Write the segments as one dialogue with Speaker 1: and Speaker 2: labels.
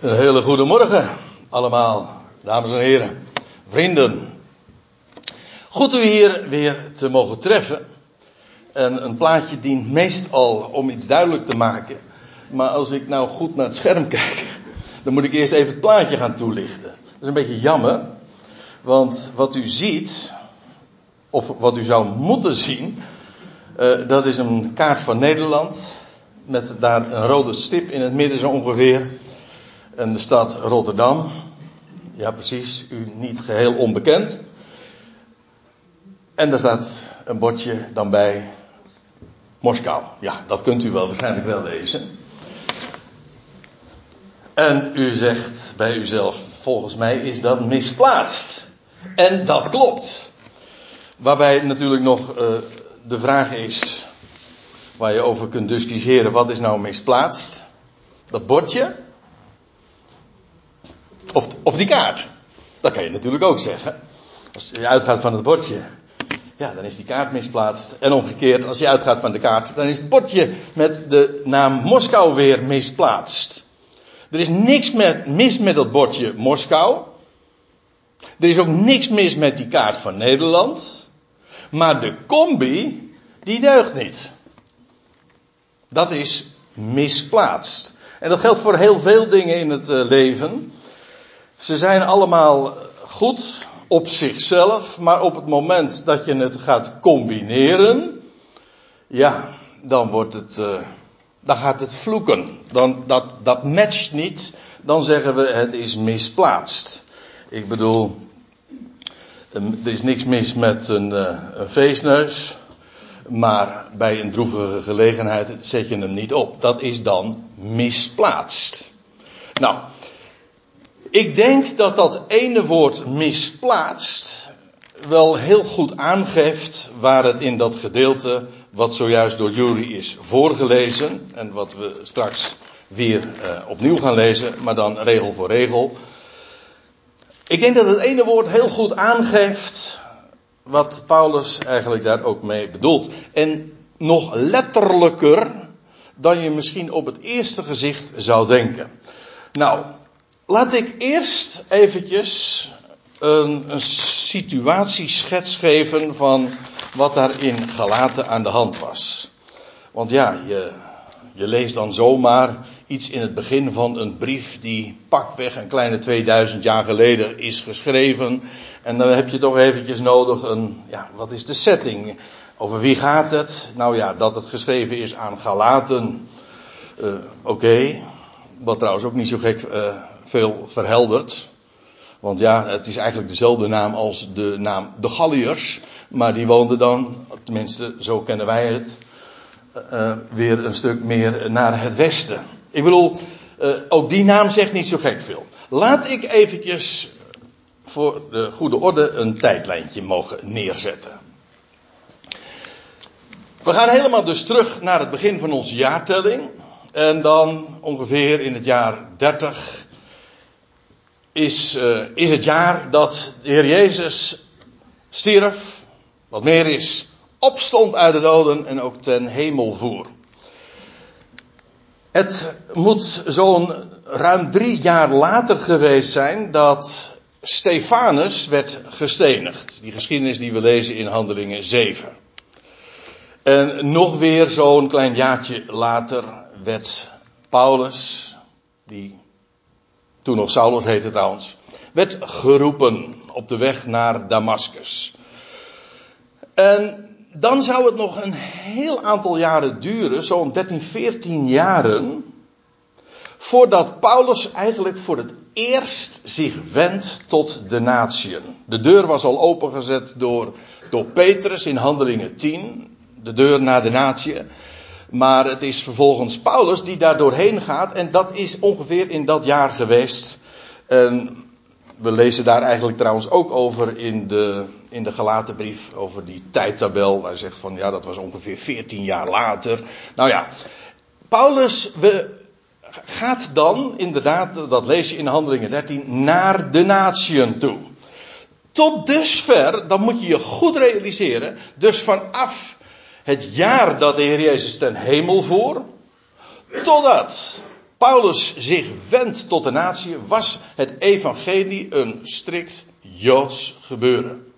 Speaker 1: Een hele goede morgen allemaal, dames en heren, vrienden. Goed u hier weer te mogen treffen. En een plaatje dient meestal om iets duidelijk te maken. Maar als ik nou goed naar het scherm kijk, dan moet ik eerst even het plaatje gaan toelichten. Dat is een beetje jammer, want wat u ziet, of wat u zou moeten zien, uh, dat is een kaart van Nederland. Met daar een rode stip in het midden zo ongeveer en de stad Rotterdam. Ja, precies, u niet geheel onbekend. En daar staat een bordje dan bij Moskou. Ja, dat kunt u wel waarschijnlijk wel lezen. En u zegt bij uzelf, volgens mij is dat misplaatst. En dat klopt. Waarbij natuurlijk nog uh, de vraag is, waar je over kunt discussiëren, wat is nou misplaatst? Dat bordje of, of die kaart. Dat kan je natuurlijk ook zeggen. Als je uitgaat van het bordje, ja, dan is die kaart misplaatst. En omgekeerd, als je uitgaat van de kaart, dan is het bordje met de naam Moskou weer misplaatst. Er is niks met, mis met dat bordje Moskou. Er is ook niks mis met die kaart van Nederland. Maar de combi, die deugt niet. Dat is misplaatst. En dat geldt voor heel veel dingen in het eh, leven. Ze zijn allemaal goed op zichzelf, maar op het moment dat je het gaat combineren, ja, dan wordt het, uh, dan gaat het vloeken. Dan, dat, dat matcht niet, dan zeggen we het is misplaatst. Ik bedoel, er is niks mis met een, uh, een feestneus, maar bij een droevige gelegenheid zet je hem niet op. Dat is dan misplaatst. Nou, ik denk dat dat ene woord misplaatst wel heel goed aangeeft waar het in dat gedeelte wat zojuist door Jury is voorgelezen en wat we straks weer uh, opnieuw gaan lezen, maar dan regel voor regel. Ik denk dat het ene woord heel goed aangeeft wat Paulus eigenlijk daar ook mee bedoelt. En nog letterlijker dan je misschien op het eerste gezicht zou denken. Nou, Laat ik eerst eventjes een, een situatieschets geven van wat daar in Galaten aan de hand was. Want ja, je, je leest dan zomaar iets in het begin van een brief die pakweg een kleine 2000 jaar geleden is geschreven. En dan heb je toch eventjes nodig een, ja, wat is de setting? Over wie gaat het? Nou ja, dat het geschreven is aan Galaten. Uh, Oké. Wat trouwens ook niet zo gek uh, veel verhelderd. Want ja, het is eigenlijk dezelfde naam als de naam de Galliërs. Maar die woonden dan, tenminste zo kennen wij het, uh, weer een stuk meer naar het westen. Ik bedoel, uh, ook die naam zegt niet zo gek veel. Laat ik eventjes voor de goede orde een tijdlijntje mogen neerzetten. We gaan helemaal dus terug naar het begin van onze jaartelling. En dan ongeveer in het jaar 30 is, uh, is het jaar dat de Heer Jezus stierf, wat meer is, opstond uit de doden en ook ten hemel voer. Het moet zo'n ruim drie jaar later geweest zijn dat Stefanus werd gestenigd. Die geschiedenis die we lezen in Handelingen 7. En nog weer zo'n klein jaartje later werd Paulus, die toen nog Saulus heette trouwens, werd geroepen op de weg naar Damascus. En dan zou het nog een heel aantal jaren duren, zo'n 13, 14 jaren, voordat Paulus eigenlijk voor het eerst zich wendt tot de natieën. De deur was al opengezet door, door Petrus in Handelingen 10, de deur naar de natieën. Maar het is vervolgens Paulus die daar doorheen gaat. En dat is ongeveer in dat jaar geweest. En we lezen daar eigenlijk trouwens ook over in de, in de gelaten brief. Over die tijdtabel. Hij zegt van ja, dat was ongeveer 14 jaar later. Nou ja, Paulus we, gaat dan inderdaad, dat lees je in Handelingen 13, naar de natieën toe. Tot dusver, dan moet je je goed realiseren. Dus vanaf het jaar dat de Heer Jezus ten hemel voer, totdat Paulus zich wendt tot de natie, was het evangelie een strikt Joods gebeuren.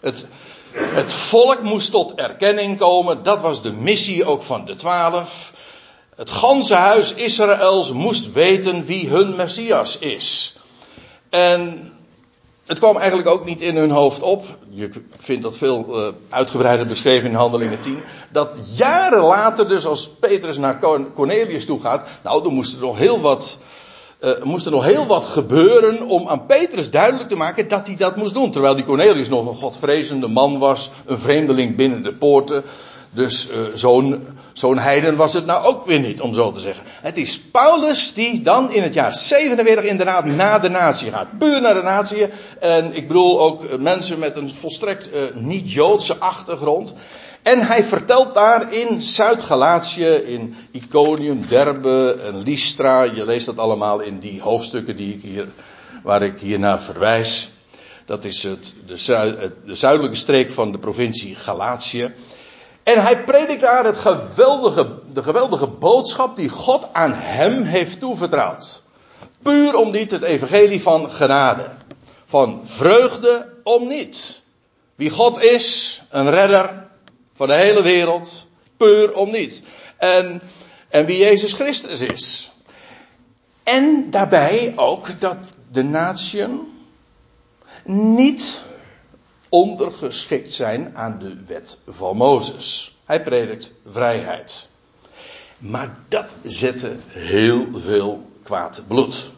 Speaker 1: Het, het volk moest tot erkenning komen, dat was de missie ook van de twaalf. Het ganse huis Israëls moest weten wie hun Messias is. En het kwam eigenlijk ook niet in hun hoofd op. Je vindt dat veel uh, uitgebreider beschreven in Handelingen 10. Dat jaren later, dus als Petrus naar Cornelius toe gaat. Nou, er moest er nog heel wat. Uh, moest er nog heel wat gebeuren om aan Petrus duidelijk te maken dat hij dat moest doen. Terwijl die Cornelius nog een godvrezende man was, een vreemdeling binnen de poorten. Dus uh, zo'n heiden was het nou ook weer niet, om zo te zeggen. Het is Paulus die dan in het jaar 47 inderdaad naar de natie gaat. Puur naar de natie. En ik bedoel ook mensen met een volstrekt uh, niet-Joodse achtergrond. En hij vertelt daar in Zuid-Galatië, in Iconium, Derbe en Lystra. Je leest dat allemaal in die hoofdstukken die ik hier, waar ik hier naar verwijs. Dat is het, de, zuid, de zuidelijke streek van de provincie Galatië. En hij predikt daar het geweldige, de geweldige boodschap die God aan hem heeft toevertrouwd. Puur om niet het evangelie van genade. Van vreugde om niet. Wie God is, een redder van de hele wereld, puur om niet. En, en wie Jezus Christus is. En daarbij ook dat de natieën niet ondergeschikt zijn aan de wet van Mozes. Hij predikt vrijheid. Maar dat zette heel veel kwaad bloed.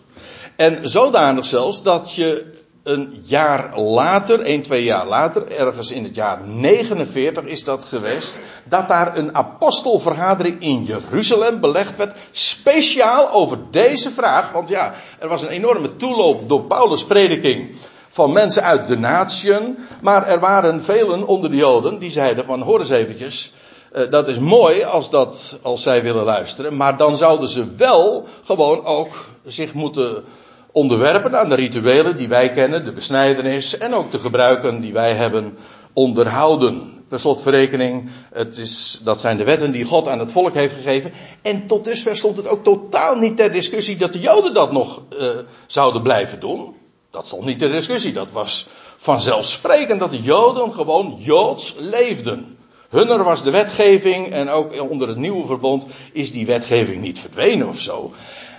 Speaker 1: En zodanig zelfs dat je een jaar later, een, twee jaar later, ergens in het jaar 49 is dat geweest, dat daar een apostelvergadering in Jeruzalem belegd werd, speciaal over deze vraag, want ja, er was een enorme toeloop door Paulus' prediking van mensen uit de natieën. Maar er waren velen onder de Joden die zeiden van hoor eens eventjes. Uh, dat is mooi als, dat, als zij willen luisteren. Maar dan zouden ze wel gewoon ook zich moeten onderwerpen aan de rituelen die wij kennen. De besnijdenis en ook de gebruiken die wij hebben onderhouden. Per slotverrekening, het is, dat zijn de wetten die God aan het volk heeft gegeven. En tot dusver stond het ook totaal niet ter discussie dat de Joden dat nog uh, zouden blijven doen. Dat stond niet ter discussie. Dat was vanzelfsprekend dat de Joden gewoon Joods leefden. Hunner was de wetgeving en ook onder het nieuwe verbond is die wetgeving niet verdwenen of zo.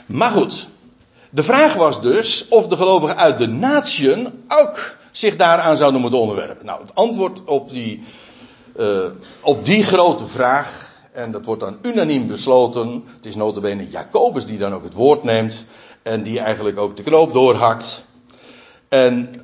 Speaker 1: Maar goed, de vraag was dus of de gelovigen uit de natieën ook zich daaraan zouden moeten onderwerpen. Nou, het antwoord op die, uh, op die grote vraag, en dat wordt dan unaniem besloten, het is notabene Jacobus die dan ook het woord neemt en die eigenlijk ook de knoop doorhakt. En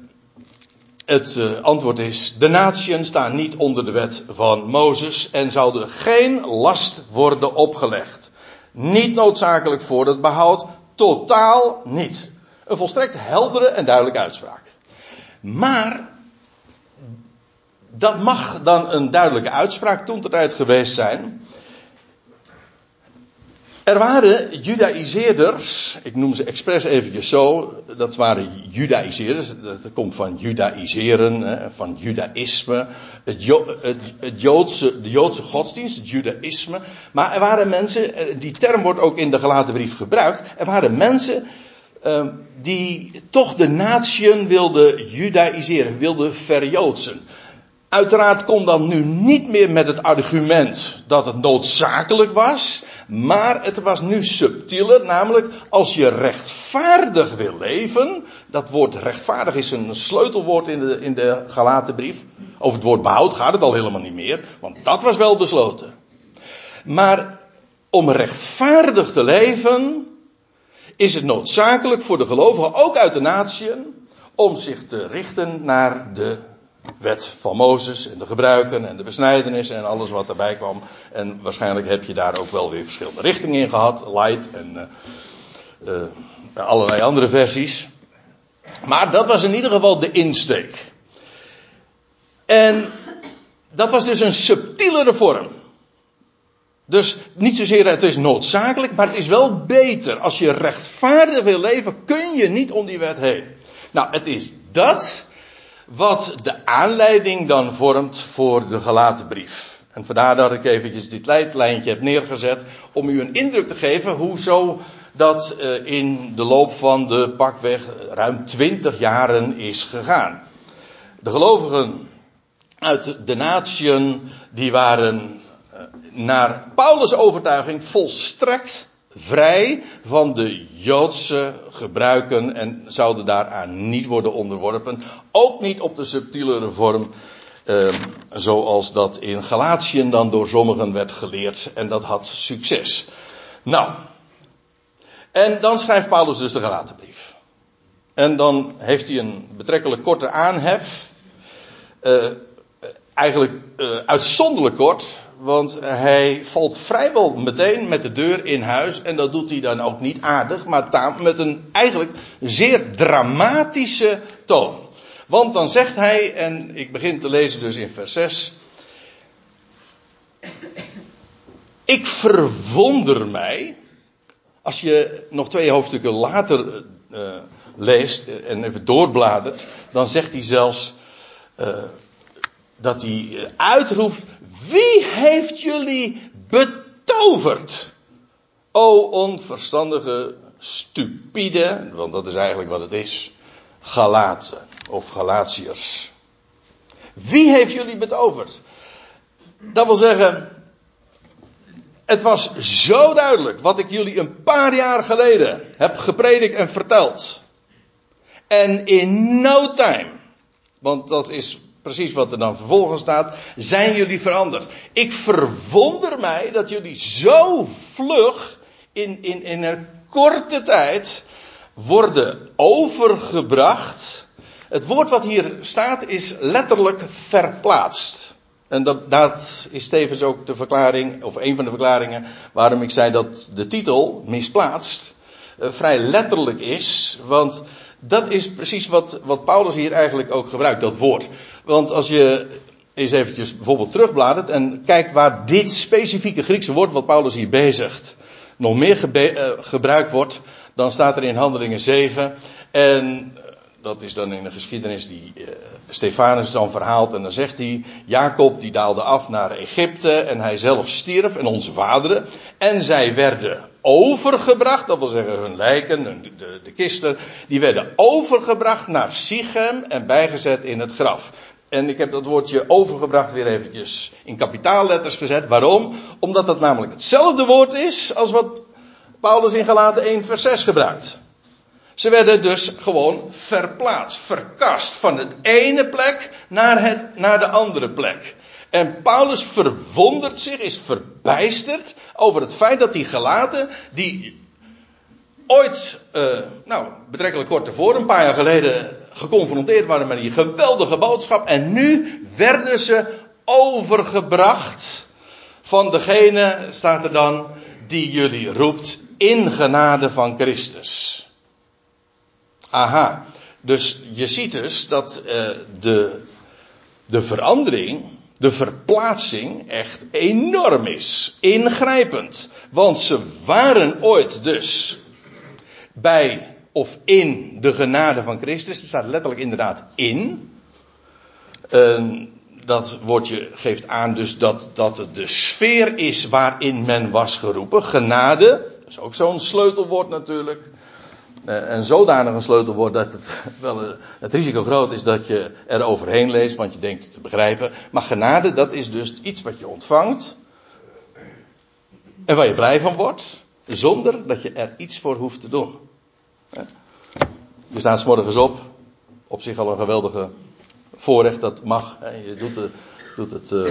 Speaker 1: het uh, antwoord is: de natieën staan niet onder de wet van Mozes en zouden geen last worden opgelegd. Niet noodzakelijk voor het behoud, totaal niet. Een volstrekt heldere en duidelijke uitspraak. Maar dat mag dan een duidelijke uitspraak toen tijd geweest zijn. Er waren judaïseerders, ik noem ze expres eventjes zo, dat waren judaïseerders, dat komt van judaïseren, van judaïsme, het, het, Joodse, de Joodse godsdienst, het judaïsme. Maar er waren mensen, eh, die term wordt ook in de gelaten brief gebruikt, er waren mensen uh, die toch de natieën wilden judaïseren, wilden verjoodsen. Uiteraard kon dan nu niet meer met het argument dat het noodzakelijk was. Maar het was nu subtieler, namelijk als je rechtvaardig wil leven. Dat woord rechtvaardig is een sleutelwoord in de, in de Galatenbrief. Over het woord behoud gaat het al helemaal niet meer, want dat was wel besloten. Maar om rechtvaardig te leven, is het noodzakelijk voor de gelovigen, ook uit de natieën, om zich te richten naar de wet van Mozes en de gebruiken en de besnijdenis en alles wat erbij kwam. En waarschijnlijk heb je daar ook wel weer verschillende richtingen in gehad, light en uh, uh, allerlei andere versies. Maar dat was in ieder geval de insteek. En dat was dus een subtielere vorm. Dus niet zozeer het is noodzakelijk, maar het is wel beter. Als je rechtvaardig wil leven, kun je niet om die wet heen. Nou, het is dat wat de aanleiding dan vormt voor de gelaten brief. En vandaar dat ik eventjes dit leidlijntje heb neergezet om u een indruk te geven hoe zo dat uh, in de loop van de pakweg ruim 20 jaren is gegaan. De gelovigen uit de natieën die waren uh, naar Paulus' overtuiging volstrekt vrij van de Joodse gebruiken en zouden daaraan niet worden onderworpen. Ook niet op de subtielere vorm uh, zoals dat in Galatiën dan door sommigen werd geleerd en dat had succes. Nou, en dan schrijft Paulus dus de Galatenbrief. En dan heeft hij een betrekkelijk korte aanhef. Uh, eigenlijk uh, uitzonderlijk kort, want hij valt vrijwel meteen met de deur in huis. En dat doet hij dan ook niet aardig, maar met een eigenlijk zeer dramatische toon. Want dan zegt hij, en ik begin te lezen dus in vers 6. Ik verwonder mij. Als je nog twee hoofdstukken later uh, leest en even doorbladert, dan zegt hij zelfs uh, dat hij uitroept: Wie heeft jullie betoverd? O onverstandige, stupide, want dat is eigenlijk wat het is, Galaten of Galatiërs. Wie heeft jullie betoverd? Dat wil zeggen, het was zo duidelijk wat ik jullie een paar jaar geleden heb gepredikt en verteld. En in no time, want dat is precies wat er dan vervolgens staat, zijn jullie veranderd. Ik verwonder mij dat jullie zo vlug in, in, in een korte tijd worden overgebracht. Het woord wat hier staat is letterlijk verplaatst. En dat, dat, is tevens ook de verklaring, of een van de verklaringen, waarom ik zei dat de titel, misplaatst, uh, vrij letterlijk is. Want dat is precies wat, wat Paulus hier eigenlijk ook gebruikt, dat woord. Want als je eens eventjes bijvoorbeeld terugbladert en kijkt waar dit specifieke Griekse woord wat Paulus hier bezigt nog meer uh, gebruikt wordt, dan staat er in Handelingen 7 en dat is dan in de geschiedenis die uh, Stefanus dan verhaalt. En dan zegt hij, Jacob die daalde af naar Egypte en hij zelf stierf en onze vaderen. En zij werden overgebracht, dat wil zeggen hun lijken, de, de, de kisten, die werden overgebracht naar Sichem en bijgezet in het graf. En ik heb dat woordje overgebracht weer eventjes in kapitaalletters gezet. Waarom? Omdat dat namelijk hetzelfde woord is als wat Paulus in Galaten 1 vers 6 gebruikt. Ze werden dus gewoon verplaatst, verkast van het ene plek naar, het, naar de andere plek. En Paulus verwondert zich, is verbijsterd over het feit dat die gelaten, die ooit, uh, nou, betrekkelijk kort tevoren, een paar jaar geleden, geconfronteerd waren met die geweldige boodschap. En nu werden ze overgebracht van degene, staat er dan, die jullie roept in genade van Christus. Aha, dus je ziet dus dat uh, de, de verandering, de verplaatsing echt enorm is. Ingrijpend. Want ze waren ooit dus bij of in de genade van Christus. Er staat letterlijk inderdaad in. Uh, dat woordje geeft aan dus dat, dat het de sfeer is waarin men was geroepen. Genade, dat is ook zo'n sleutelwoord natuurlijk. Uh, en zodanig een sleutelwoord dat het wel uh, het risico groot is dat je er overheen leest, want je denkt het te begrijpen. Maar genade, dat is dus iets wat je ontvangt. En waar je blij van wordt, zonder dat je er iets voor hoeft te doen. Je staat s morgens op, op zich al een geweldige voorrecht, dat mag. Je doet, de, doet het, uh,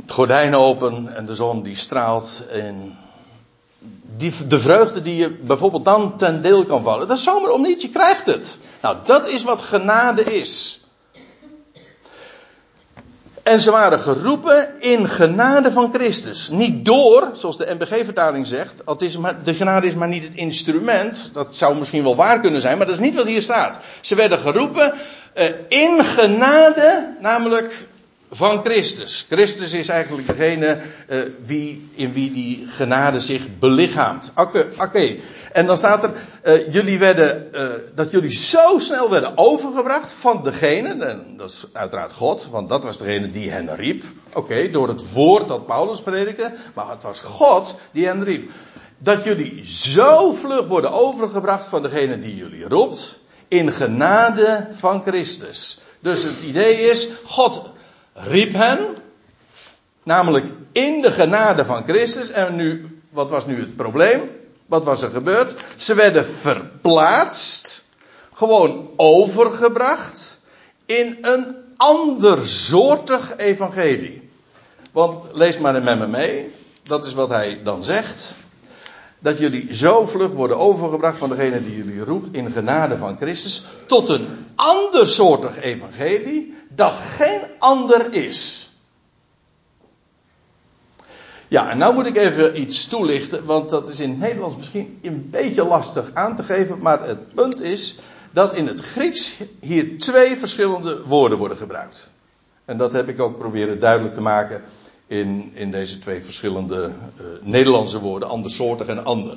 Speaker 1: het gordijn open en de zon die straalt. En die, de vreugde die je bijvoorbeeld dan ten deel kan vallen. Dat is zomaar om niet, je krijgt het. Nou, dat is wat genade is. En ze waren geroepen in genade van Christus. Niet door, zoals de NBG-vertaling zegt. Het is maar, de genade is maar niet het instrument. Dat zou misschien wel waar kunnen zijn, maar dat is niet wat hier staat. Ze werden geroepen uh, in genade, namelijk van Christus. Christus is eigenlijk degene uh, wie, in wie die genade zich belichaamt. Oké, okay. En dan staat er, uh, jullie werden, uh, dat jullie zo snel werden overgebracht van degene, en dat is uiteraard God, want dat was degene die hen riep. Oké, door het woord dat Paulus predikte, maar het was God die hen riep. Dat jullie zo vlug worden overgebracht van degene die jullie roept, in genade van Christus. Dus het idee is, God riep hen, namelijk in de genade van Christus. En nu, wat was nu het probleem? Wat was er gebeurd? Ze werden verplaatst, gewoon overgebracht in een andersoortig evangelie. Want lees maar met me mee, dat is wat hij dan zegt. Dat jullie zo vlug worden overgebracht van degene die jullie roept in genade van Christus tot een andersoortig evangelie dat geen ander is. Ja, en nou moet ik even iets toelichten, want dat is in het Nederlands misschien een beetje lastig aan te geven, maar het punt is dat in het Grieks hier twee verschillende woorden worden gebruikt. En dat heb ik ook proberen duidelijk te maken in, in deze twee verschillende uh, Nederlandse woorden, andersoortig en ander.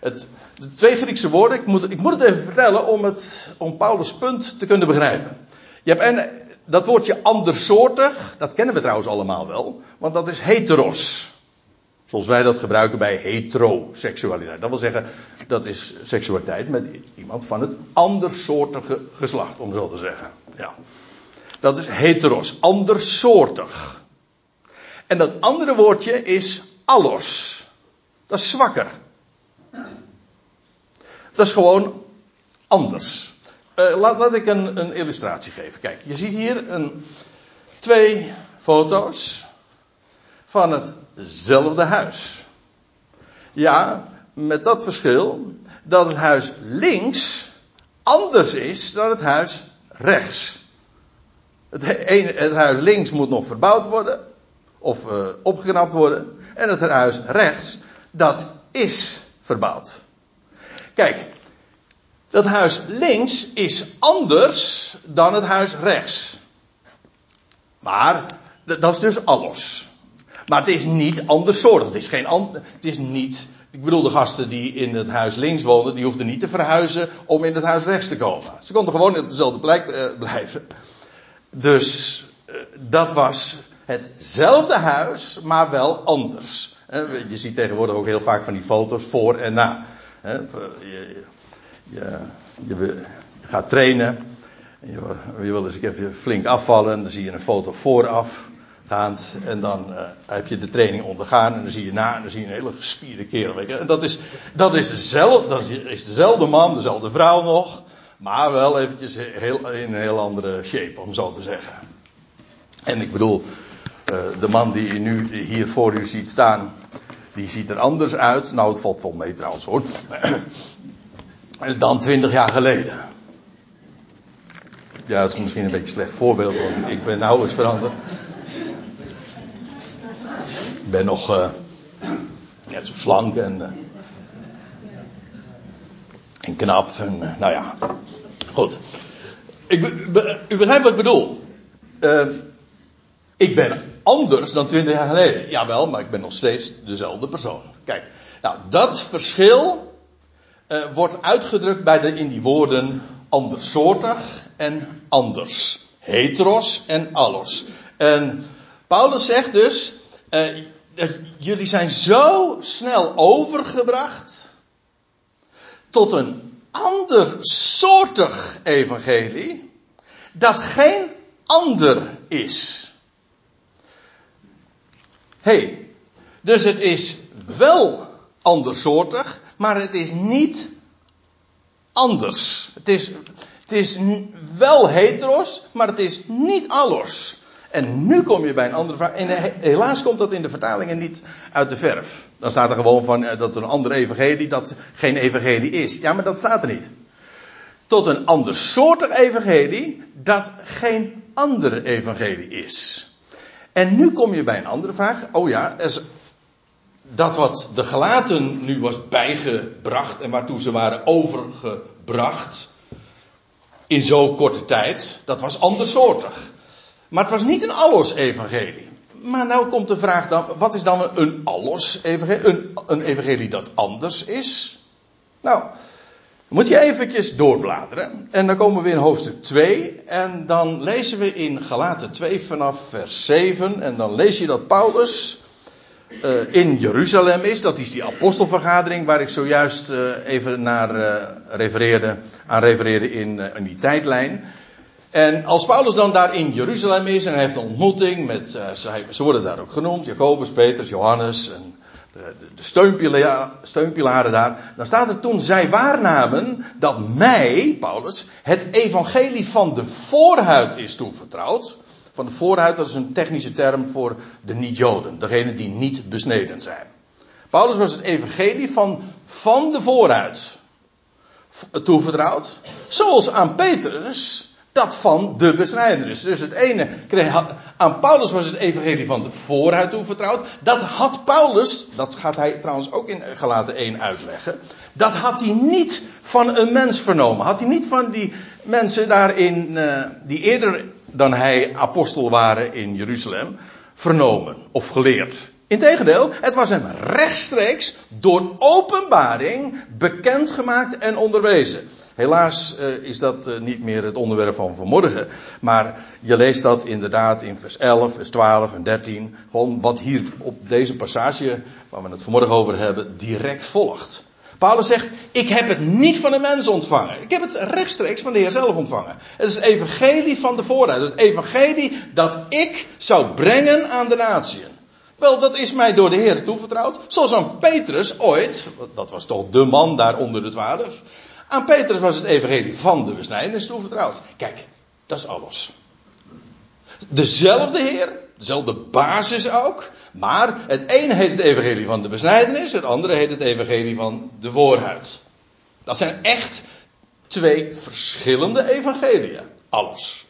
Speaker 1: Het, de twee Griekse woorden, ik moet, ik moet het even vertellen om, het, om Paulus' punt te kunnen begrijpen. Je hebt een, dat woordje andersoortig, dat kennen we trouwens allemaal wel, want dat is heteros. Zoals wij dat gebruiken bij heteroseksualiteit. Dat wil zeggen, dat is seksualiteit met iemand van het andersoortige geslacht, om zo te zeggen. Ja. Dat is heteros, andersoortig. En dat andere woordje is allos. Dat is zwakker. Dat is gewoon anders. Laat, laat, ik een, een, illustratie geven. Kijk, je ziet hier een, twee foto's van hetzelfde huis. Ja, met dat verschil dat het huis links anders is dan het huis rechts. Het, ene, het huis links moet nog verbouwd worden of uh, opgeknapt worden en het huis rechts dat is verbouwd. Kijk, dat huis links is anders dan het huis rechts. Maar dat is dus alles. Maar het is niet andersoortig. Het is geen het is niet. Ik bedoel, de gasten die in het huis links woonden, die hoefden niet te verhuizen om in het huis rechts te komen. Ze konden gewoon op dezelfde plek uh, blijven. Dus uh, dat was hetzelfde huis, maar wel anders. Je ziet tegenwoordig ook heel vaak van die foto's voor en na. Je, je, je gaat trainen. Je wil eens even flink afvallen. Dan zie je een foto vooraf. Gaand, en dan uh, heb je de training ondergaan. En dan zie je na. En dan zie je een hele gespierde kerel. Weet. En dat is, dat, is dezelfde, dat is dezelfde man, dezelfde vrouw nog. Maar wel eventjes heel, in een heel andere shape, om zo te zeggen. En ik bedoel, uh, de man die je nu hier voor u ziet staan. Die ziet er anders uit. Nou, het valt wel mee trouwens hoor. dan twintig jaar geleden. Ja, dat is misschien een beetje een slecht voorbeeld, want ik ben nauwelijks veranderd. Ik ben nog uh, net zo slank en, uh, en knap. En, uh, nou ja, goed. Ik, u begrijpt wat ik bedoel. ik ben anders dan twintig jaar geleden. Jawel, maar ik ben nog steeds dezelfde persoon. Kijk, nou dat verschil wordt uitgedrukt bij de, in die woorden andersoortig en anders. Heteros en allos. En Paulus zegt dus, uh, dat jullie zijn zo snel overgebracht tot een andersoortig evangelie, dat geen ander is. hey, dus het is wel andersoortig, maar het is niet anders. Het is, het is wel heteros, maar het is niet allos. En nu kom je bij een andere vraag. En helaas komt dat in de vertalingen niet uit de verf. Dan staat er gewoon van eh, dat een andere evangelie dat geen evangelie is. Ja, maar dat staat er niet. Tot een andersoortig evangelie dat geen andere evangelie is. En nu kom je bij een andere vraag. Oh ja, dat wat de gelaten nu was bijgebracht en waartoe ze waren overgebracht in zo'n korte tijd, dat was andersoortig. Maar het was niet een allos-evangelie. Maar nou komt de vraag dan, wat is dan een allos-evangelie? Een, een evangelie dat anders is? Nou, moet je eventjes doorbladeren. En dan komen we in hoofdstuk 2. En dan lezen we in Galaten 2 vanaf vers 7. En dan lees je dat Paulus uh, in Jeruzalem is. Dat is die apostelvergadering waar ik zojuist uh, even naar uh, refereerde, aan refereerde in, in die tijdlijn. En als Paulus dan daar in Jeruzalem is en hij heeft een ontmoeting met, ze, ze worden daar ook genoemd, Jacobus, Petrus, Johannes en de, de steunpilaren, daar, dan staat er toen zij waarnamen dat mij, Paulus, het evangelie van de voorhuid is toevertrouwd. Van de voorhuid, dat is een technische term voor de niet-Joden, degene die niet besneden zijn. Paulus was het evangelie van, van de voorhuid toevertrouwd, zoals aan Petrus dat van de besnijdenis. Dus het ene aan Paulus was het evangelie van de vooruit toevertrouwd. Dat had Paulus, dat gaat hij trouwens ook in Galaten 1 uitleggen. Dat had hij niet van een mens vernomen. Had hij niet van die mensen daarin, uh, die eerder dan hij apostel waren in Jeruzalem, vernomen of geleerd. Integendeel, het was hem rechtstreeks door openbaring bekendgemaakt en onderwezen. Helaas uh, is dat uh, niet meer het onderwerp van vanmorgen. Maar je leest dat inderdaad in vers 11, vers 12 en 13. Gewoon wat hier op deze passage, waar we het vanmorgen over hebben, direct volgt. Paulus zegt, ik heb het niet van de mens ontvangen. Ik heb het rechtstreeks van de Heer zelf ontvangen. Het is het evangelie van de vooruit. Het evangelie dat ik zou brengen aan de natieën. Wel, dat is mij door de Heer toevertrouwd. Zoals aan Petrus ooit, dat was toch de man daar onder de twaalf. Aan Petrus was het evangelie van de besnijdenis toevertrouwd. Kijk, dat is alles. Dezelfde Heer, dezelfde basis ook. Maar het ene heet het evangelie van de besnijdenis, het andere heet het evangelie van de voorhuid. Dat zijn echt twee verschillende evangeliën. Alles.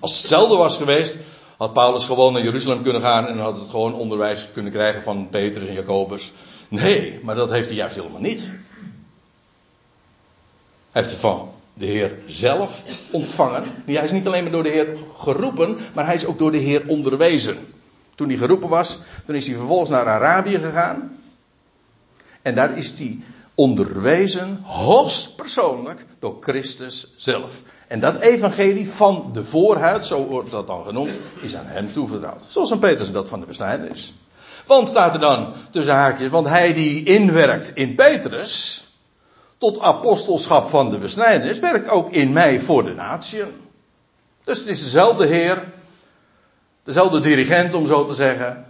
Speaker 1: Als het hetzelfde was geweest, had Paulus gewoon naar Jeruzalem kunnen gaan en had het gewoon onderwijs kunnen krijgen van Petrus en Jacobus. Nee, maar dat heeft hij juist helemaal niet. Hij heeft de Heer zelf ontvangen. Hij is niet alleen maar door de Heer geroepen, maar hij is ook door de Heer onderwezen. Toen hij geroepen was, toen is hij vervolgens naar Arabië gegaan. En daar is hij onderwezen, hoogstpersoonlijk, door Christus zelf. En dat evangelie van de voorhuid, zo wordt dat dan genoemd, is aan hem toevertrouwd. Zoals een Petrus dat van de besnijder is. Want staat er dan tussen haakjes, want hij die inwerkt in Petrus, tot apostelschap van de besnijdenis, werkt ook in mij voor de natieën. Dus het is dezelfde Heer, dezelfde dirigent om zo te zeggen,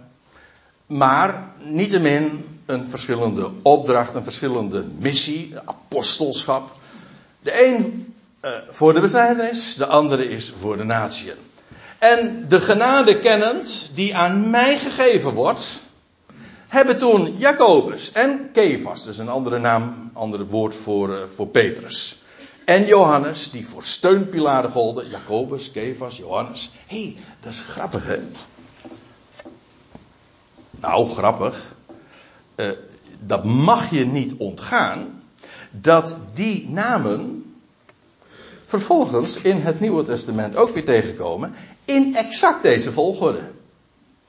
Speaker 1: maar niettemin een verschillende opdracht, een verschillende missie, apostelschap. De een uh, voor de besnijdenis, de andere is voor de natieën. En de genade kennend die aan mij gegeven wordt, hebben toen Jacobus en Kefas, dus een andere naam, andere woord voor, uh, voor Petrus. En Johannes, die voor steunpilaren golden. Jacobus, Kefas, Johannes. Hé, hey, dat is grappig hè. Nou, grappig. Uh, dat mag je niet ontgaan. Dat die namen vervolgens in het Nieuwe Testament ook weer tegenkomen. In exact deze volgorde.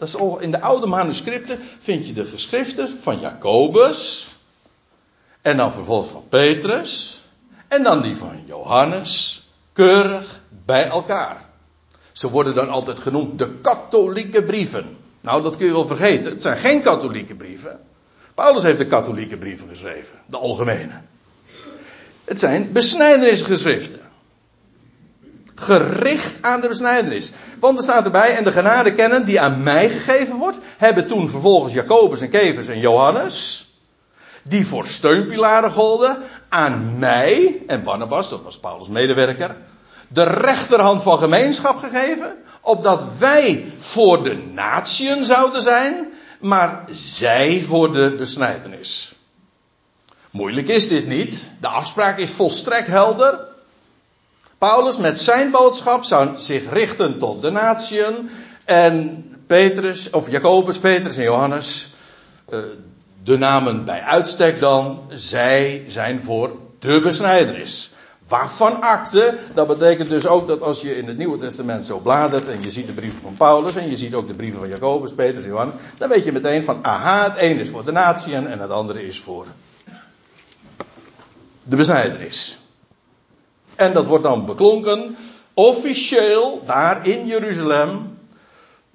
Speaker 1: Dat is in de oude manuscripten vind je de geschriften van Jacobus. En dan vervolgens van Petrus. En dan die van Johannes. Keurig bij elkaar. Ze worden dan altijd genoemd de katholieke brieven. Nou, dat kun je wel vergeten. Het zijn geen katholieke brieven. Paulus heeft de katholieke brieven geschreven. De algemene. Het zijn besnijdenisgeschriften gericht aan de besnijdenis. Want er staat erbij, en de genade kennen die aan mij gegeven wordt, hebben toen vervolgens Jacobus en Kevers en Johannes, die voor steunpilaren golden, aan mij, en Barnabas, dat was Paulus' medewerker, de rechterhand van gemeenschap gegeven, opdat wij voor de natieën zouden zijn, maar zij voor de besnijdenis. Moeilijk is dit niet. De afspraak is volstrekt helder. Paulus met zijn boodschap zou zich richten tot de natieën. En Petrus, of Jacobus, Petrus en Johannes, eh, de namen bij uitstek dan, zij zijn voor de besnijdenis. Waarvan akte, dat betekent dus ook dat als je in het Nieuwe Testament zo bladert en je ziet de brieven van Paulus en je ziet ook de brieven van Jacobus, Petrus en Johannes, dan weet je meteen van, aha, het een is voor de natieën en het andere is voor de besnijdenis. En dat wordt dan beklonken officieel daar in Jeruzalem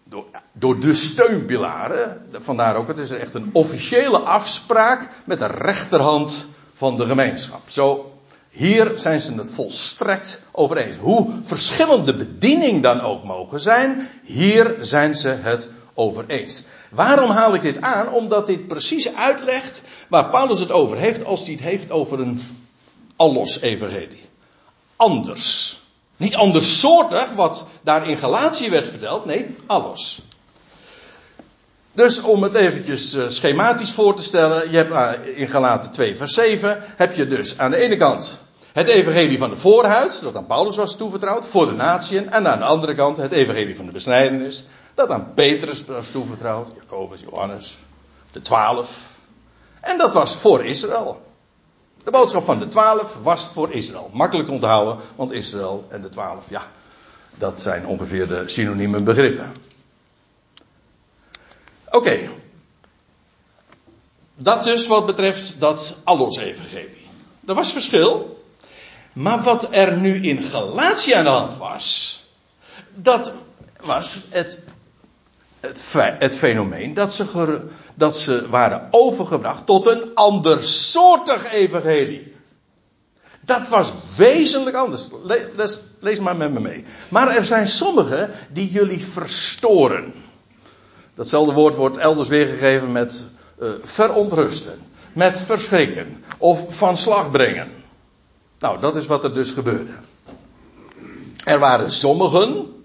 Speaker 1: door, door de steunpilaren. Vandaar ook, het is echt een officiële afspraak met de rechterhand van de gemeenschap. Zo, hier zijn ze het volstrekt over eens. Hoe verschillend de bediening dan ook mogen zijn, hier zijn ze het over eens. Waarom haal ik dit aan? Omdat dit precies uitlegt waar Paulus het over heeft als hij het heeft over een allos-evangelie. Anders. Niet andersoortig wat daar in Galatië werd verteld, nee, alles. Dus om het eventjes eh, schematisch voor te stellen, je hebt eh, in Galaten 2 vers 7, heb je dus aan de ene kant het evangelie van de voorhuid, dat aan Paulus was toevertrouwd, voor de natieën, en aan de andere kant het evangelie van de besnijdenis, dat aan Petrus was toevertrouwd, Jacobus, Johannes, de twaalf. En dat was voor Israël. De boodschap van de twaalf was voor Israël. Makkelijk te onthouden, want Israël en de twaalf, ja, dat zijn ongeveer de synonieme begrippen. Oké. Dat dus wat betreft dat allos-evangelie. Er was verschil. Maar wat er nu in Galatië aan de hand was, dat was het, het, het fenomeen dat ze, dat ze waren overgebracht tot een andersoortig evangelie. Dat was wezenlijk anders. lees, lees maar met me mee. Maar er zijn sommigen die jullie verstoren. Datzelfde woord wordt elders weergegeven met uh, verontrusten, met verschrikken of van slag brengen. Nou, dat is wat er dus gebeurde. Er waren sommigen,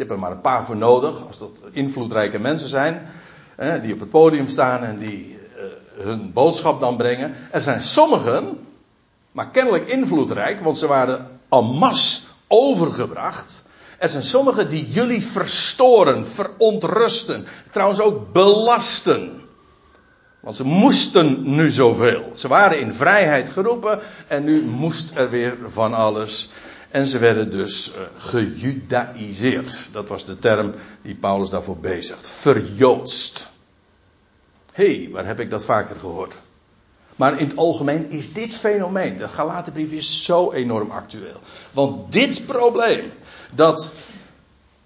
Speaker 1: hebt er maar een paar voor nodig, als dat invloedrijke mensen zijn, hè, die op het podium staan en die uh, hun boodschap dan brengen. Er zijn sommigen, maar kennelijk invloedrijk, want ze waren en masse overgebracht er zijn sommigen die jullie verstoren, verontrusten, trouwens ook belasten. Want ze moesten nu zoveel. Ze waren in vrijheid geroepen en nu moest er weer van alles. En ze werden dus uh, gejudaïseerd. Dat was de term die Paulus daarvoor bezigt. Verjoodst. Hé, waar heb ik dat vaker gehoord? Maar in het algemeen is dit fenomeen, de Galatenbrief is zo enorm actueel. Want dit probleem, dat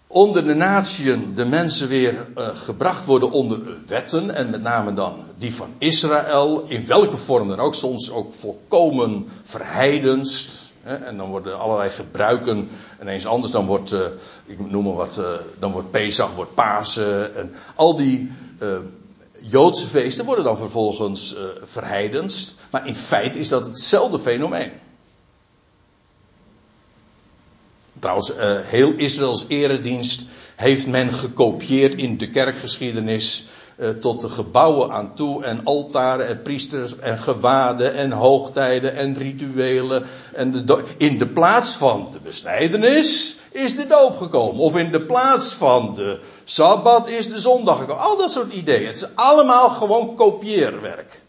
Speaker 1: onder de natieën de mensen weer uh, gebracht worden onder wetten, en met name dan die van Israël, in welke vorm dan ook, soms ook volkomen verheidenst. En dan worden allerlei gebruiken ineens anders. Dan wordt, uh, ik noem maar wat, uh, dan wordt Pesach, wordt Pasen. En al die Joodse feesten worden dan vervolgens verheidenst. Maar in feite is dat hetzelfde fenomeen. Trouwens, heel Israëls eredienst heeft men gekopieerd in de kerkgeschiedenis uh, tot de gebouwen aan toe en altaren en priesters en gewaden en hoogtijden en rituelen. En de in de plaats van de besnijdenis is de doop gekomen. Of in de plaats van de Sabbat is de zondag gekomen. Al dat soort ideeën. Het is allemaal gewoon kopieerwerk.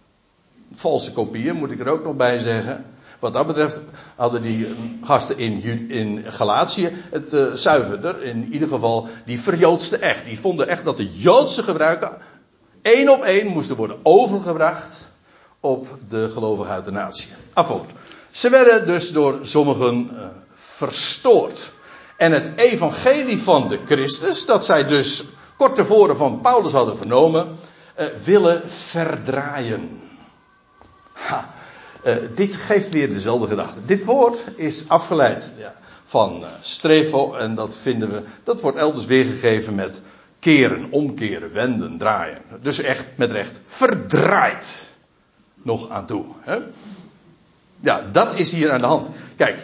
Speaker 1: Valse kopieën moet ik er ook nog bij zeggen. Wat dat betreft hadden die gasten in, in Galatië het uh, zuiverder. In ieder geval, die verjoodsten echt. Die vonden echt dat de Joodse gebruiken één op één moesten worden overgebracht op de gelovigen uit de natie. Afvoort. Ze werden dus door sommigen uh, verstoord. En het evangelie van de Christus, dat zij dus kort tevoren van Paulus hadden vernomen, uh, willen verdraaien. Ha, uh, dit geeft weer dezelfde gedachte. Dit woord is afgeleid ja, van strevo en dat vinden we, dat wordt elders weergegeven met keren, omkeren, wenden, draaien. Dus echt met recht verdraaid nog aan toe. Hè? Ja, dat is hier aan de hand. Kijk,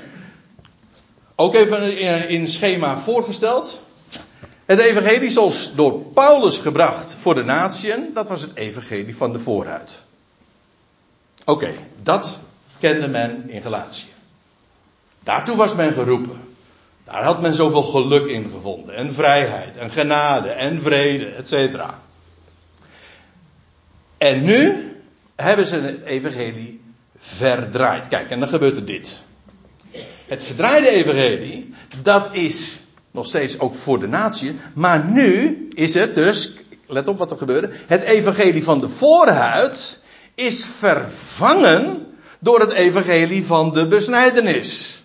Speaker 1: ook even in, in schema voorgesteld. Het evangelie zoals door Paulus gebracht voor de natieën, dat was het evangelie van de vooruit. Oké, dat kende men in Galatië. Daartoe was men geroepen. Daar had men zoveel geluk in gevonden. En vrijheid, en genade, en vrede, etc. En nu hebben ze het evangelie verdraaid. Kijk, en dan gebeurt er dit. Het verdraaide evangelie, dat is nog steeds ook voor de natie. Maar nu is het dus, let op wat er gebeurde. Het evangelie van de voorhuid is vervangen door het evangelie van de besnijdenis.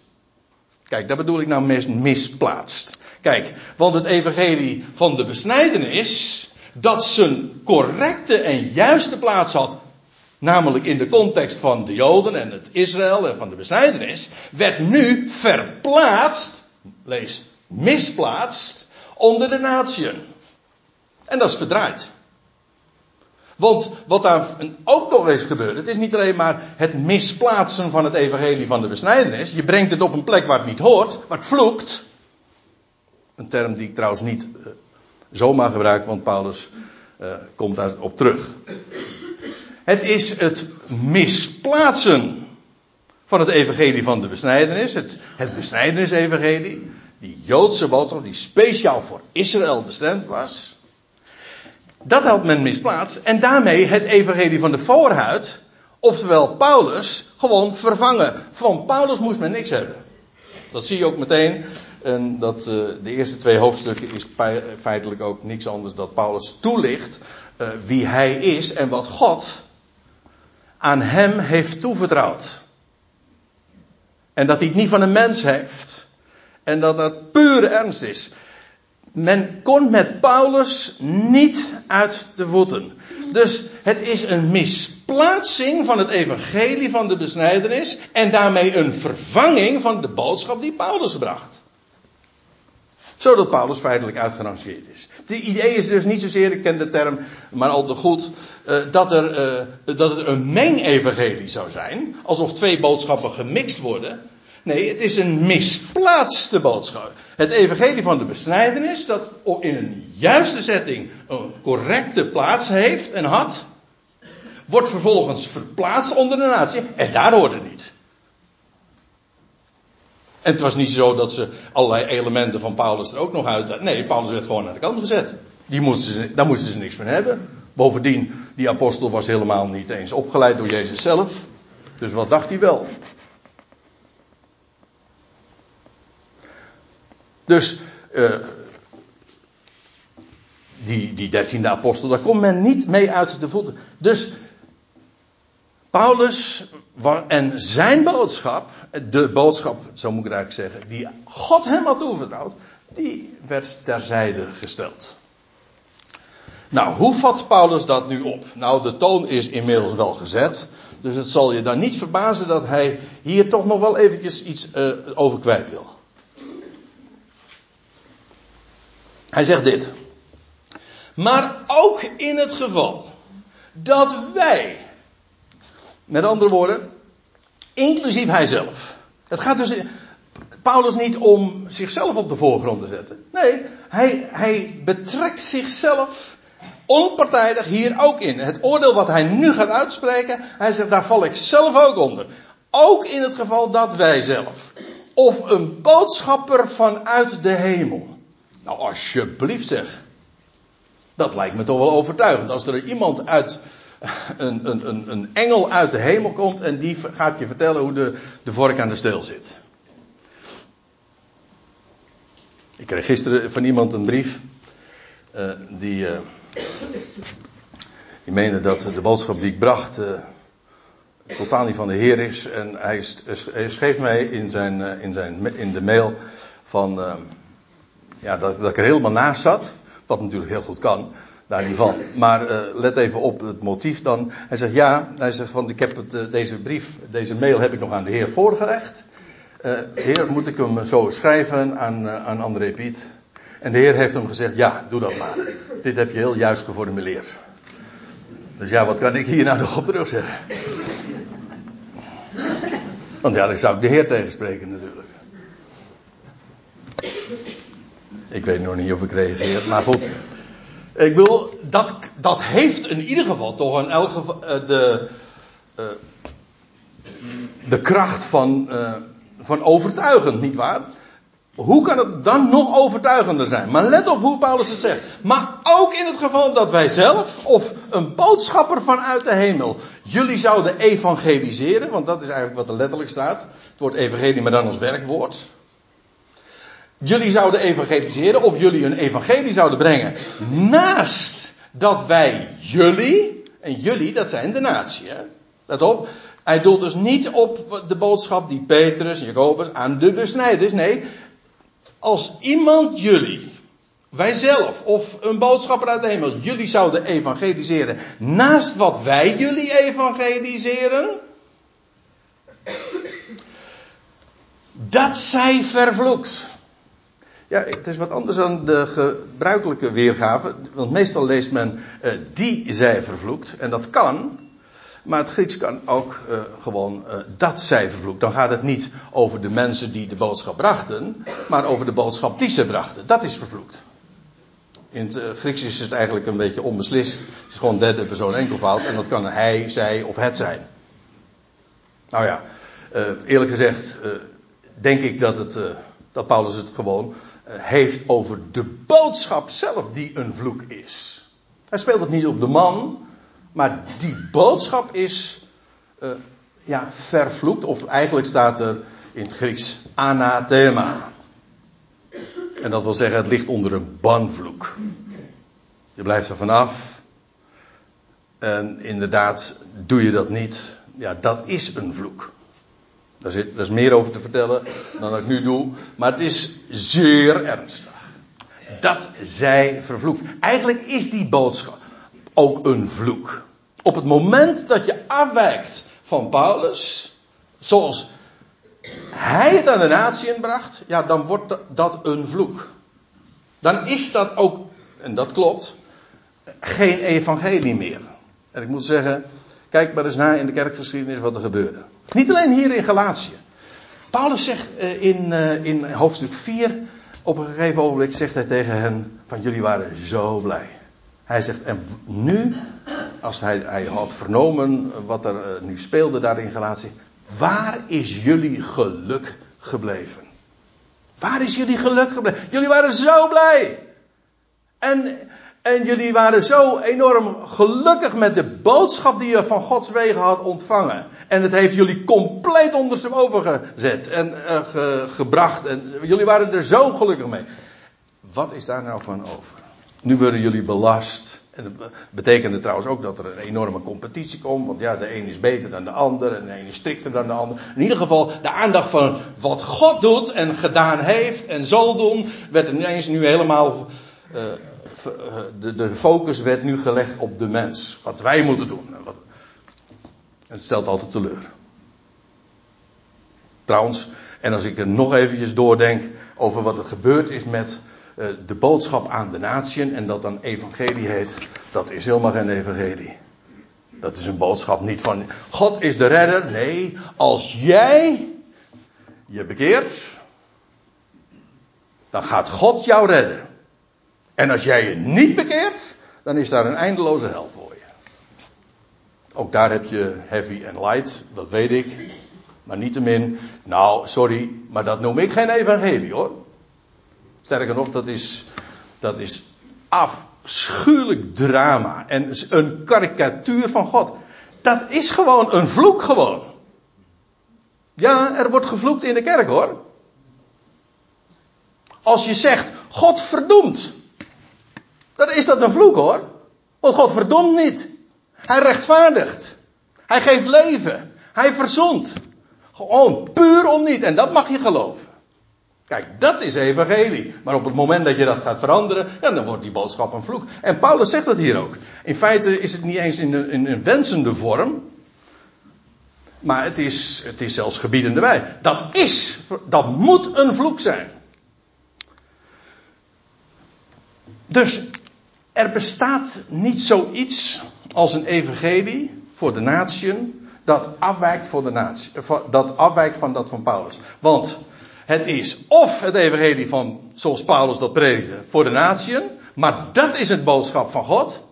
Speaker 1: Kijk, dat bedoel ik nou mis, misplaatst. Kijk, want het evangelie van de besnijdenis, dat zijn correcte en juiste plaats had, namelijk in de context van de Joden en het Israël en van de besnijdenis, werd nu verplaatst, lees misplaatst, onder de natieën. En dat is verdraaid. Want wat daar ook nog eens gebeurt, het is niet alleen maar het misplaatsen van het evangelie van de besnijdenis. Je brengt het op een plek waar het niet hoort, waar het vloekt. Een term die ik trouwens niet uh, zomaar gebruik, want Paulus uh, komt daarop terug. Het is het misplaatsen van het evangelie van de besnijdenis, het, het besnijdenis-evangelie, die Joodse boodschap die speciaal voor Israël bestemd was. Dat had men misplaatst. En daarmee het evangelie van de voorhuid. Oftewel Paulus gewoon vervangen. Van Paulus moest men niks hebben. Dat zie je ook meteen. En dat, uh, de eerste twee hoofdstukken is feitelijk ook niks anders dan Paulus toelicht uh, wie hij is en wat God aan hem heeft toevertrouwd. En dat hij het niet van een mens heeft. En dat dat pure ernst is men kon met Paulus niet uit de voeten. Dus het is een misplaatsing van het evangelie van de besnijdenis en daarmee een vervanging van de boodschap die Paulus bracht. Zodat Paulus feitelijk uitgerangeerd is. Het idee is dus niet zozeer, ik ken de term maar al te goed, uh, dat, er, uh, dat het een meng-evangelie zou zijn. Alsof twee boodschappen gemixt worden. Nee, het is een misplaatste boodschap. Het evangelie van de besnijdenis, dat in een juiste setting een correcte plaats heeft en had, wordt vervolgens verplaatst onder de natie en daar hoort het niet. En het was niet zo dat ze allerlei elementen van Paulus er ook nog uit. Nee, Paulus werd gewoon naar de kant gezet. Die moesten ze, daar moesten ze niks van hebben. Bovendien, die apostel was helemaal niet eens opgeleid door Jezus zelf. Dus wat dacht hij wel? Dus uh, die, dertiende apostel, daar komt men niet mee uit de voeten. Dus Paulus en zijn boodschap, de boodschap, zo moet ik het eigenlijk zeggen, die God hem had toevertrouwd, die werd terzijde gesteld. Nou, hoe vat Paulus dat nu op? Nou, de toon is inmiddels wel gezet. Dus het zal je dan niet verbazen dat hij hier toch nog wel eventjes iets uh, over kwijt wil. Hij zegt dit. Maar ook in het geval dat wij, met andere woorden, inclusief hijzelf. Het gaat dus Paulus niet om zichzelf op de voorgrond te zetten. Nee, hij, hij betrekt zichzelf onpartijdig hier ook in. Het oordeel wat hij nu gaat uitspreken, hij zegt daar val ik zelf ook onder. Ook in het geval dat wij zelf. Of een boodschapper vanuit de hemel. Nou, alsjeblieft zeg. Dat lijkt me toch wel overtuigend. Als er iemand uit, een, een, een, een engel uit de hemel komt en die gaat je vertellen hoe de, de vork aan de steel zit. Ik kreeg gisteren van iemand een brief. Uh, die, uh, die meende dat de boodschap die ik bracht. Uh, totaal niet van de Heer is. En hij, hij schreef mij in, zijn, in, zijn, in de mail van ja, dat, dat ik er helemaal naast zat. Wat natuurlijk heel goed kan, daar niet van. Maar uh, let even op het motief dan. Hij zegt ja, hij zegt want ik heb het, uh, deze brief, deze mail heb ik nog aan de Heer voorgelegd. Uh, heer, moet ik hem zo schrijven aan, aan André Piet? En de Heer heeft hem gezegd, ja, doe dat maar. Dit heb je heel juist geformuleerd. Dus ja, wat kan ik hier nou nog op terug zeggen? Want ja, dan zou ik de Heer tegenspreken natuurlijk. Ik weet nog niet of ik reageer, maar goed. Ik wil, dat, dat heeft in ieder geval toch in elk geval uh, de, uh, de kracht van, uh, van overtuigend, nietwaar? Hoe kan het dan nog overtuigender zijn? Maar let op hoe Paulus het zegt. Maar ook in het geval dat wij zelf, of een boodschapper vanuit de hemel, jullie zouden evangeliseren, want dat is eigenlijk wat er letterlijk staat. Het woord evangelie, maar dan als werkwoord jullie zouden evangeliseren of jullie een evangelie zouden brengen. Naast dat wij jullie, en jullie dat zijn de natie. Hè? Let op, Hij doelt dus niet op de boodschap die Petrus en Jacobus aan de besnijders. Nee, als iemand jullie, wij zelf of een boodschapper uit de hemel, jullie zouden evangeliseren naast wat wij jullie evangeliseren, dat zij vervloekt. Ja, het is wat anders dan de gebruikelijke weergave. Want meestal leest men uh, die zij vervloekt. En dat kan. Maar het Grieks kan ook uh, gewoon uh, dat zij vervloekt. Dan gaat het niet over de mensen die de boodschap brachten. Maar over de boodschap die ze brachten. Dat is vervloekt. In het Grieks is het eigenlijk een beetje onbeslist. Het is gewoon derde persoon enkelvoud. En dat kan hij, zij of het zijn. Nou ja, eerlijk gezegd denk ik dat, het, dat Paulus het gewoon eh, heeft over de boodschap zelf die een vloek is. Hij speelt het niet op de man, maar die boodschap is uh, ja, vervloekt, of eigenlijk staat er in het Grieks anathema. En dat wil zeggen, het ligt onder een banvloek. Je blijft er vanaf. En inderdaad, doe je dat niet, ja, dat is een vloek. Daar, is meer over te vertellen dan dat ik nu doe. Maar het is zeer ernstig. Dat zij vervloekt. Eigenlijk is die boodschap ook een vloek. Op het moment dat je afwijkt van Paulus, zoals hij het aan de natie bracht, ja, dan wordt dat een vloek. Dan is dat ook, en dat klopt, geen evangelie meer. En ik moet zeggen, kijk maar eens na in de kerkgeschiedenis wat er gebeurde. Niet alleen hier in Galatië. Paulus zegt uh, in, uh, in hoofdstuk 4, op een gegeven ogenblik zegt hij tegen hen, van jullie waren zo blij. Hij zegt, en nu, als hij, hij had vernomen wat er uh, nu speelde daar in Galatië, waar is jullie geluk gebleven? Waar is jullie geluk gebleven? Jullie waren zo blij. En en jullie waren zo enorm gelukkig met de boodschap die je van Gods wegen had ontvangen. En het heeft jullie compleet ondersteboven gezet en ge, gebracht. En jullie waren er zo gelukkig mee. Wat is daar nou van over? Nu worden jullie belast. En dat betekende trouwens ook dat er een enorme competitie komt. Want ja, de een is beter dan de ander. En de een is strikter dan de ander. In ieder geval, de aandacht van wat God doet en gedaan heeft en zal doen. werd er ineens nu helemaal. Uh, de, de focus werd nu gelegd op de mens. Wat wij moeten doen. Het stelt altijd teleur. Trouwens, en als ik er nog eventjes doordenk over wat er gebeurd is met uh, de boodschap aan de natieën en dat dan evangelie heet, dat is helemaal geen evangelie. Dat is een boodschap niet van God is de redder. Nee, als jij je bekeert, dan gaat God jou redden. En als jij je niet bekeert, dan is daar een eindeloze hel voor je. Ook daar heb je heavy en light, dat weet ik. Maar niettemin, nou, sorry, maar dat noem ik geen evangelie hoor. Sterker nog, dat is, dat is afschuwelijk drama. En een karikatuur van God. Dat is gewoon een vloek gewoon. Ja, er wordt gevloekt in de kerk hoor. Als je zegt, God verdoemt. Dan is dat een vloek hoor. Want God verdomt niet. Hij rechtvaardigt. Hij geeft leven. Hij verzond. Gewoon puur om niet. En dat mag je geloven. Kijk, dat is evangelie. Maar op het moment dat je dat gaat veranderen, ja, dan wordt die boodschap een vloek. En Paulus zegt dat hier ook. In feite is het niet eens in een, in een wensende vorm. Maar het is, het is zelfs gebiedende bij. Dat is, dat moet een vloek zijn. Dus er bestaat niet zoiets als een evangelie voor de natieën dat afwijkt, voor de natie, dat afwijkt van dat van Paulus. Want het is of het evangelie van, zoals Paulus dat predikte, voor de natieën, maar dat is het boodschap van God.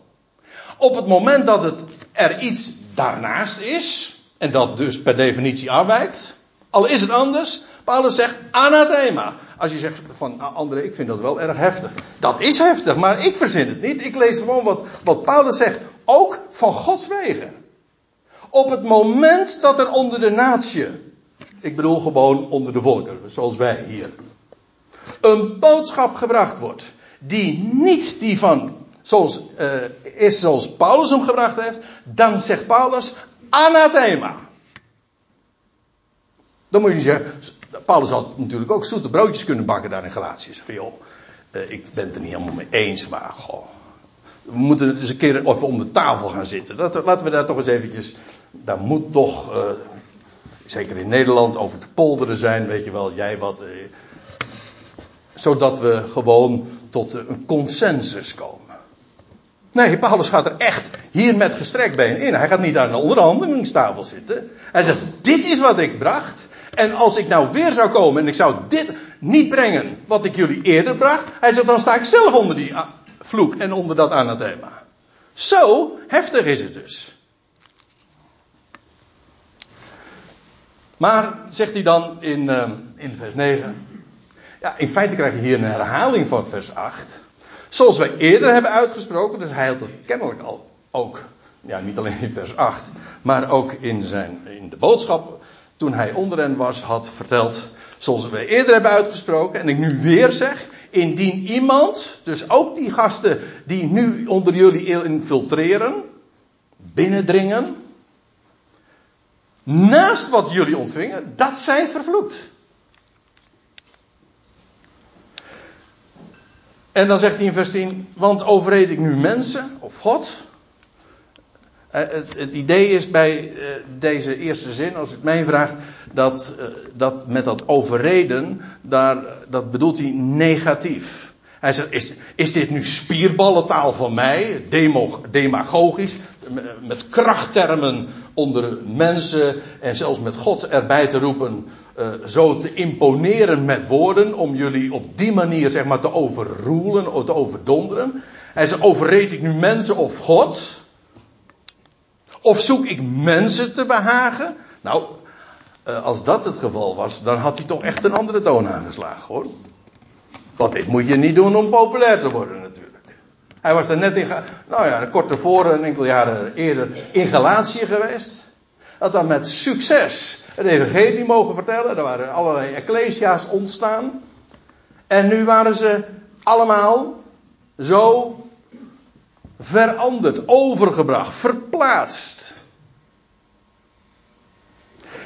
Speaker 1: Op het moment dat het er iets daarnaast is, en dat dus per definitie afwijkt, al is het anders, Paulus zegt anathema. Als je zegt van ah, André, ik vind dat wel erg heftig. Dat is heftig, maar ik verzin het niet. Ik lees gewoon wat, wat Paulus zegt. Ook van Gods wegen. Op het moment dat er onder de natie, ik bedoel gewoon onder de volken, zoals wij hier, een boodschap gebracht wordt, die niet die van, zoals, uh, is zoals Paulus hem gebracht heeft, dan zegt Paulus anathema. Dan moet je zeggen, Paulus had natuurlijk ook zoete broodjes kunnen bakken daar in Galatië. Zeg, joh, eh, ik ben het er niet helemaal mee eens, maar goh, we moeten eens een keer even om de tafel gaan zitten. Dat, laten we daar toch eens eventjes, daar moet toch, uh, zeker in Nederland, over te polderen zijn, weet je wel, jij wat. Uh, zodat we gewoon tot een consensus komen. Nee, Paulus gaat er echt hier met gestrekt been in. Hij gaat niet aan de onderhandelingstafel zitten. Hij zegt, dit is wat ik bracht. En als ik nou weer zou komen en ik zou dit niet brengen wat ik jullie eerder bracht. Hij zegt, dan sta ik zelf onder die vloek en onder dat anathema. Zo heftig is het dus. Maar, zegt hij dan in, uh, in vers 9. Ja, in feite krijg je hier een herhaling van vers 8. Zoals wij eerder hebben uitgesproken, dus hij had het kennelijk al ook, ja, niet alleen in vers 8, maar ook in, zijn, in de boodschap, toen hij onder hen was, had verteld, zoals wij eerder hebben uitgesproken, en ik nu weer zeg, indien iemand, dus ook die gasten die nu onder jullie infiltreren, binnendringen, naast wat jullie ontvingen, dat zij vervloekt. En dan zegt hij in vers 10, want overreed ik nu mensen of God? Eh, het, het, idee is bij eh, deze eerste zin, als het mij vraagt, dat, eh, dat met dat overreden, daar, dat bedoelt hij negatief. Hij zegt, is, is dit nu spierballentaal van mij, demagogisch, met krachttermen onder mensen en zelfs met God erbij te roepen, zo te imponeren met woorden, om jullie op die manier zeg maar te overroelen of te overdonderen. Hij zegt, overreed ik nu mensen of God? Of zoek ik mensen te behagen? Nou, uh, als dat het geval was, dan had hij toch echt een andere toon aangeslagen hoor. Want dit moet je niet doen om populair te worden natuurlijk. Hij was er net in, nou ja, kort tevoren, een enkele jaren eerder, in Galatië geweest. Had dan met succes het evangelie mogen vertellen. Er waren allerlei ecclesia's ontstaan. En nu waren ze allemaal zo veranderd, overgebracht,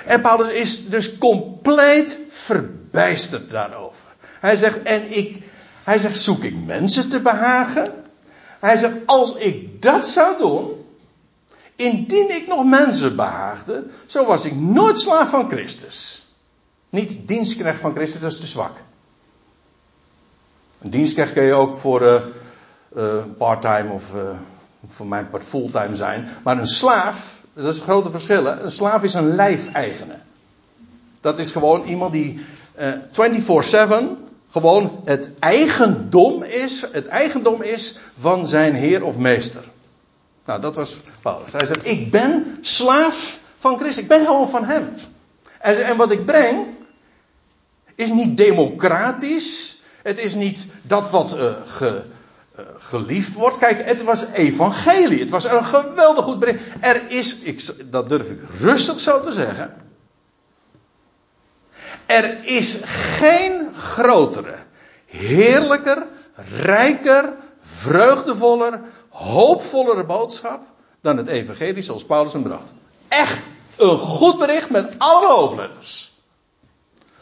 Speaker 1: En Paulus is dus compleet verbijsterd daarover. Hij zegt, en ik, hij zegt, zoek ik mensen te behagen? Hij zegt, als ik dat zou doen, indien ik nog mensen behaagde, zo was ik nooit slaaf van Christus. Niet dienstknecht van Christus, dat is te zwak. Een dienstknecht kun je ook voor uh, part-time of uh, voor mijn part fulltime zijn. Maar een slaaf, dat is een grote verschil. Een slaaf is een lijfeigene. Dat is gewoon iemand die 24-7 gewoon het eigendom is, het eigendom is van zijn heer of meester. Nou, dat was Paulus. Hij zegt, ik ben slaaf van Christus. Ik ben gewoon van hem. En, en wat ik breng, is niet democratisch. Het is niet dat wat uh, ge, geliefd wordt. Kijk, het was evangelie. Het was een geweldig goed bericht. Er is, ik, dat durf ik rustig zo te zeggen er is geen grotere, heerlijker, rijker, vreugdevoller, hoopvollere boodschap dan het evangelie zoals Paulus hem bracht. Echt een goed bericht met alle hoofdletters.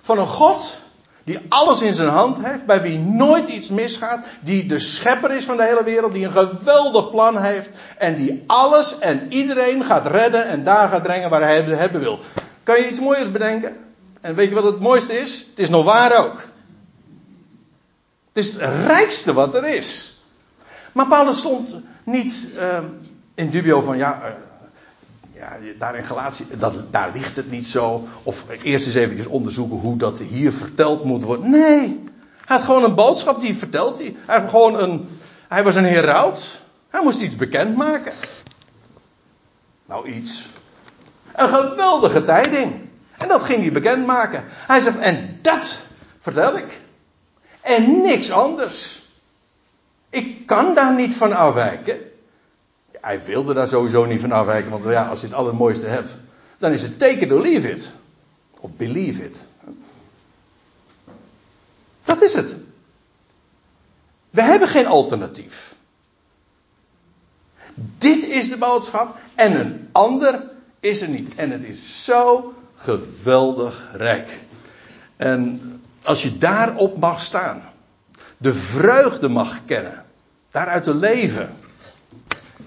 Speaker 1: Van een God die alles in zijn hand heeft, bij wie nooit iets misgaat, die de schepper is van de hele wereld, die een geweldig plan heeft en die alles en iedereen gaat redden en daar gaat brengen waar hij het hebben wil. Kan je iets mooiers bedenken? En weet je wat het mooiste is? Het is nog waar ook. Het is het rijkste wat er is. Maar Paulus stond niet uh, in dubio van ja, uh, ja daar in Galatie, dat, daar ligt het niet zo. Of eerst eens even onderzoeken hoe dat hier verteld moet worden. Nee, hij had gewoon een boodschap die vertelt. Hij, hij, gewoon een, hij was een heraut. Hij moest iets bekendmaken. Nou, iets. Een geweldige tijding. En dat ging hij bekendmaken. Hij zegt, en dat vertel ik. En niks anders. Ik kan daar niet van afwijken. Hij wilde daar sowieso niet van afwijken, want ja, als je het allermooiste hebt, dan is het take it or leave it. Of believe it. Dat is het. We hebben geen alternatief. Dit is de boodschap en een ander is er niet. En het is zo geweldig rijk. En als je daarop mag staan, de vreugde mag kennen, daaruit te leven.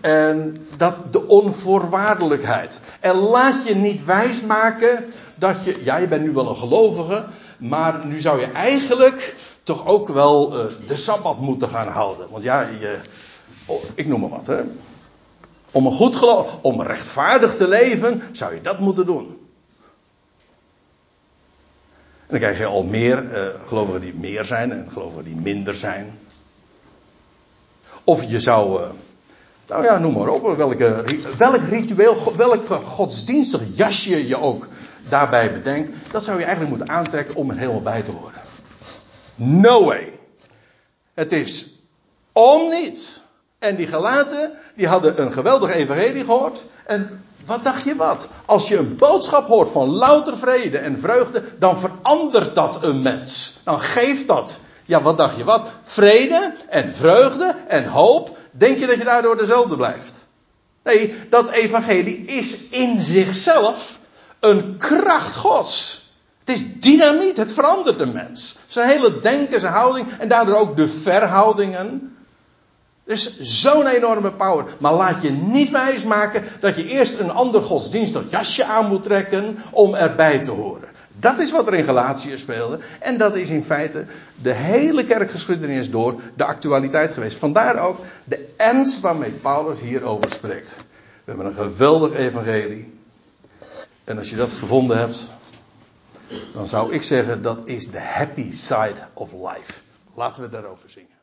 Speaker 1: En dat de onvoorwaardelijkheid. En laat je niet wijsmaken dat je, ja, je bent nu wel een gelovige, maar nu zou je eigenlijk toch ook wel uh, de sabbat moeten gaan houden. Want ja, je, oh, ik noem maar wat, hè. Om een goed geloof, om rechtvaardig te leven, zou je dat moeten doen. En dan krijg je al meer uh, gelovigen die meer zijn en gelovigen die minder zijn. Of je zou, uh, nou ja, noem maar op, welke, welk ritueel, welk godsdienstig jasje je ook daarbij bedenkt, dat zou je eigenlijk moeten aantrekken om er helemaal bij te horen. No way. Het is om niets. En die gelaten, die hadden een geweldig evangelie gehoord. En wat dacht je wat? Als je een boodschap hoort van louter vrede en vreugde, dan verandert dat een mens. Dan geeft dat. Ja, wat dacht je wat? Vrede en vreugde en hoop. Denk je dat je daardoor dezelfde blijft? Nee, dat evangelie is in zichzelf een kracht Gods. Het is dynamiet, het verandert een mens. Zijn hele denken, zijn houding en daardoor ook de verhoudingen. Dus zo'n enorme power. Maar laat je niet wijsmaken dat je eerst een ander godsdienstig jasje aan moet trekken om erbij te horen. Dat is wat er in Galatië speelde. En dat is in feite de hele kerkgeschiedenis door de actualiteit geweest. Vandaar ook de ernst waarmee Paulus hierover spreekt. We hebben een geweldig evangelie. En als je dat gevonden hebt, dan zou ik zeggen dat is de happy side of life. Laten we daarover zingen.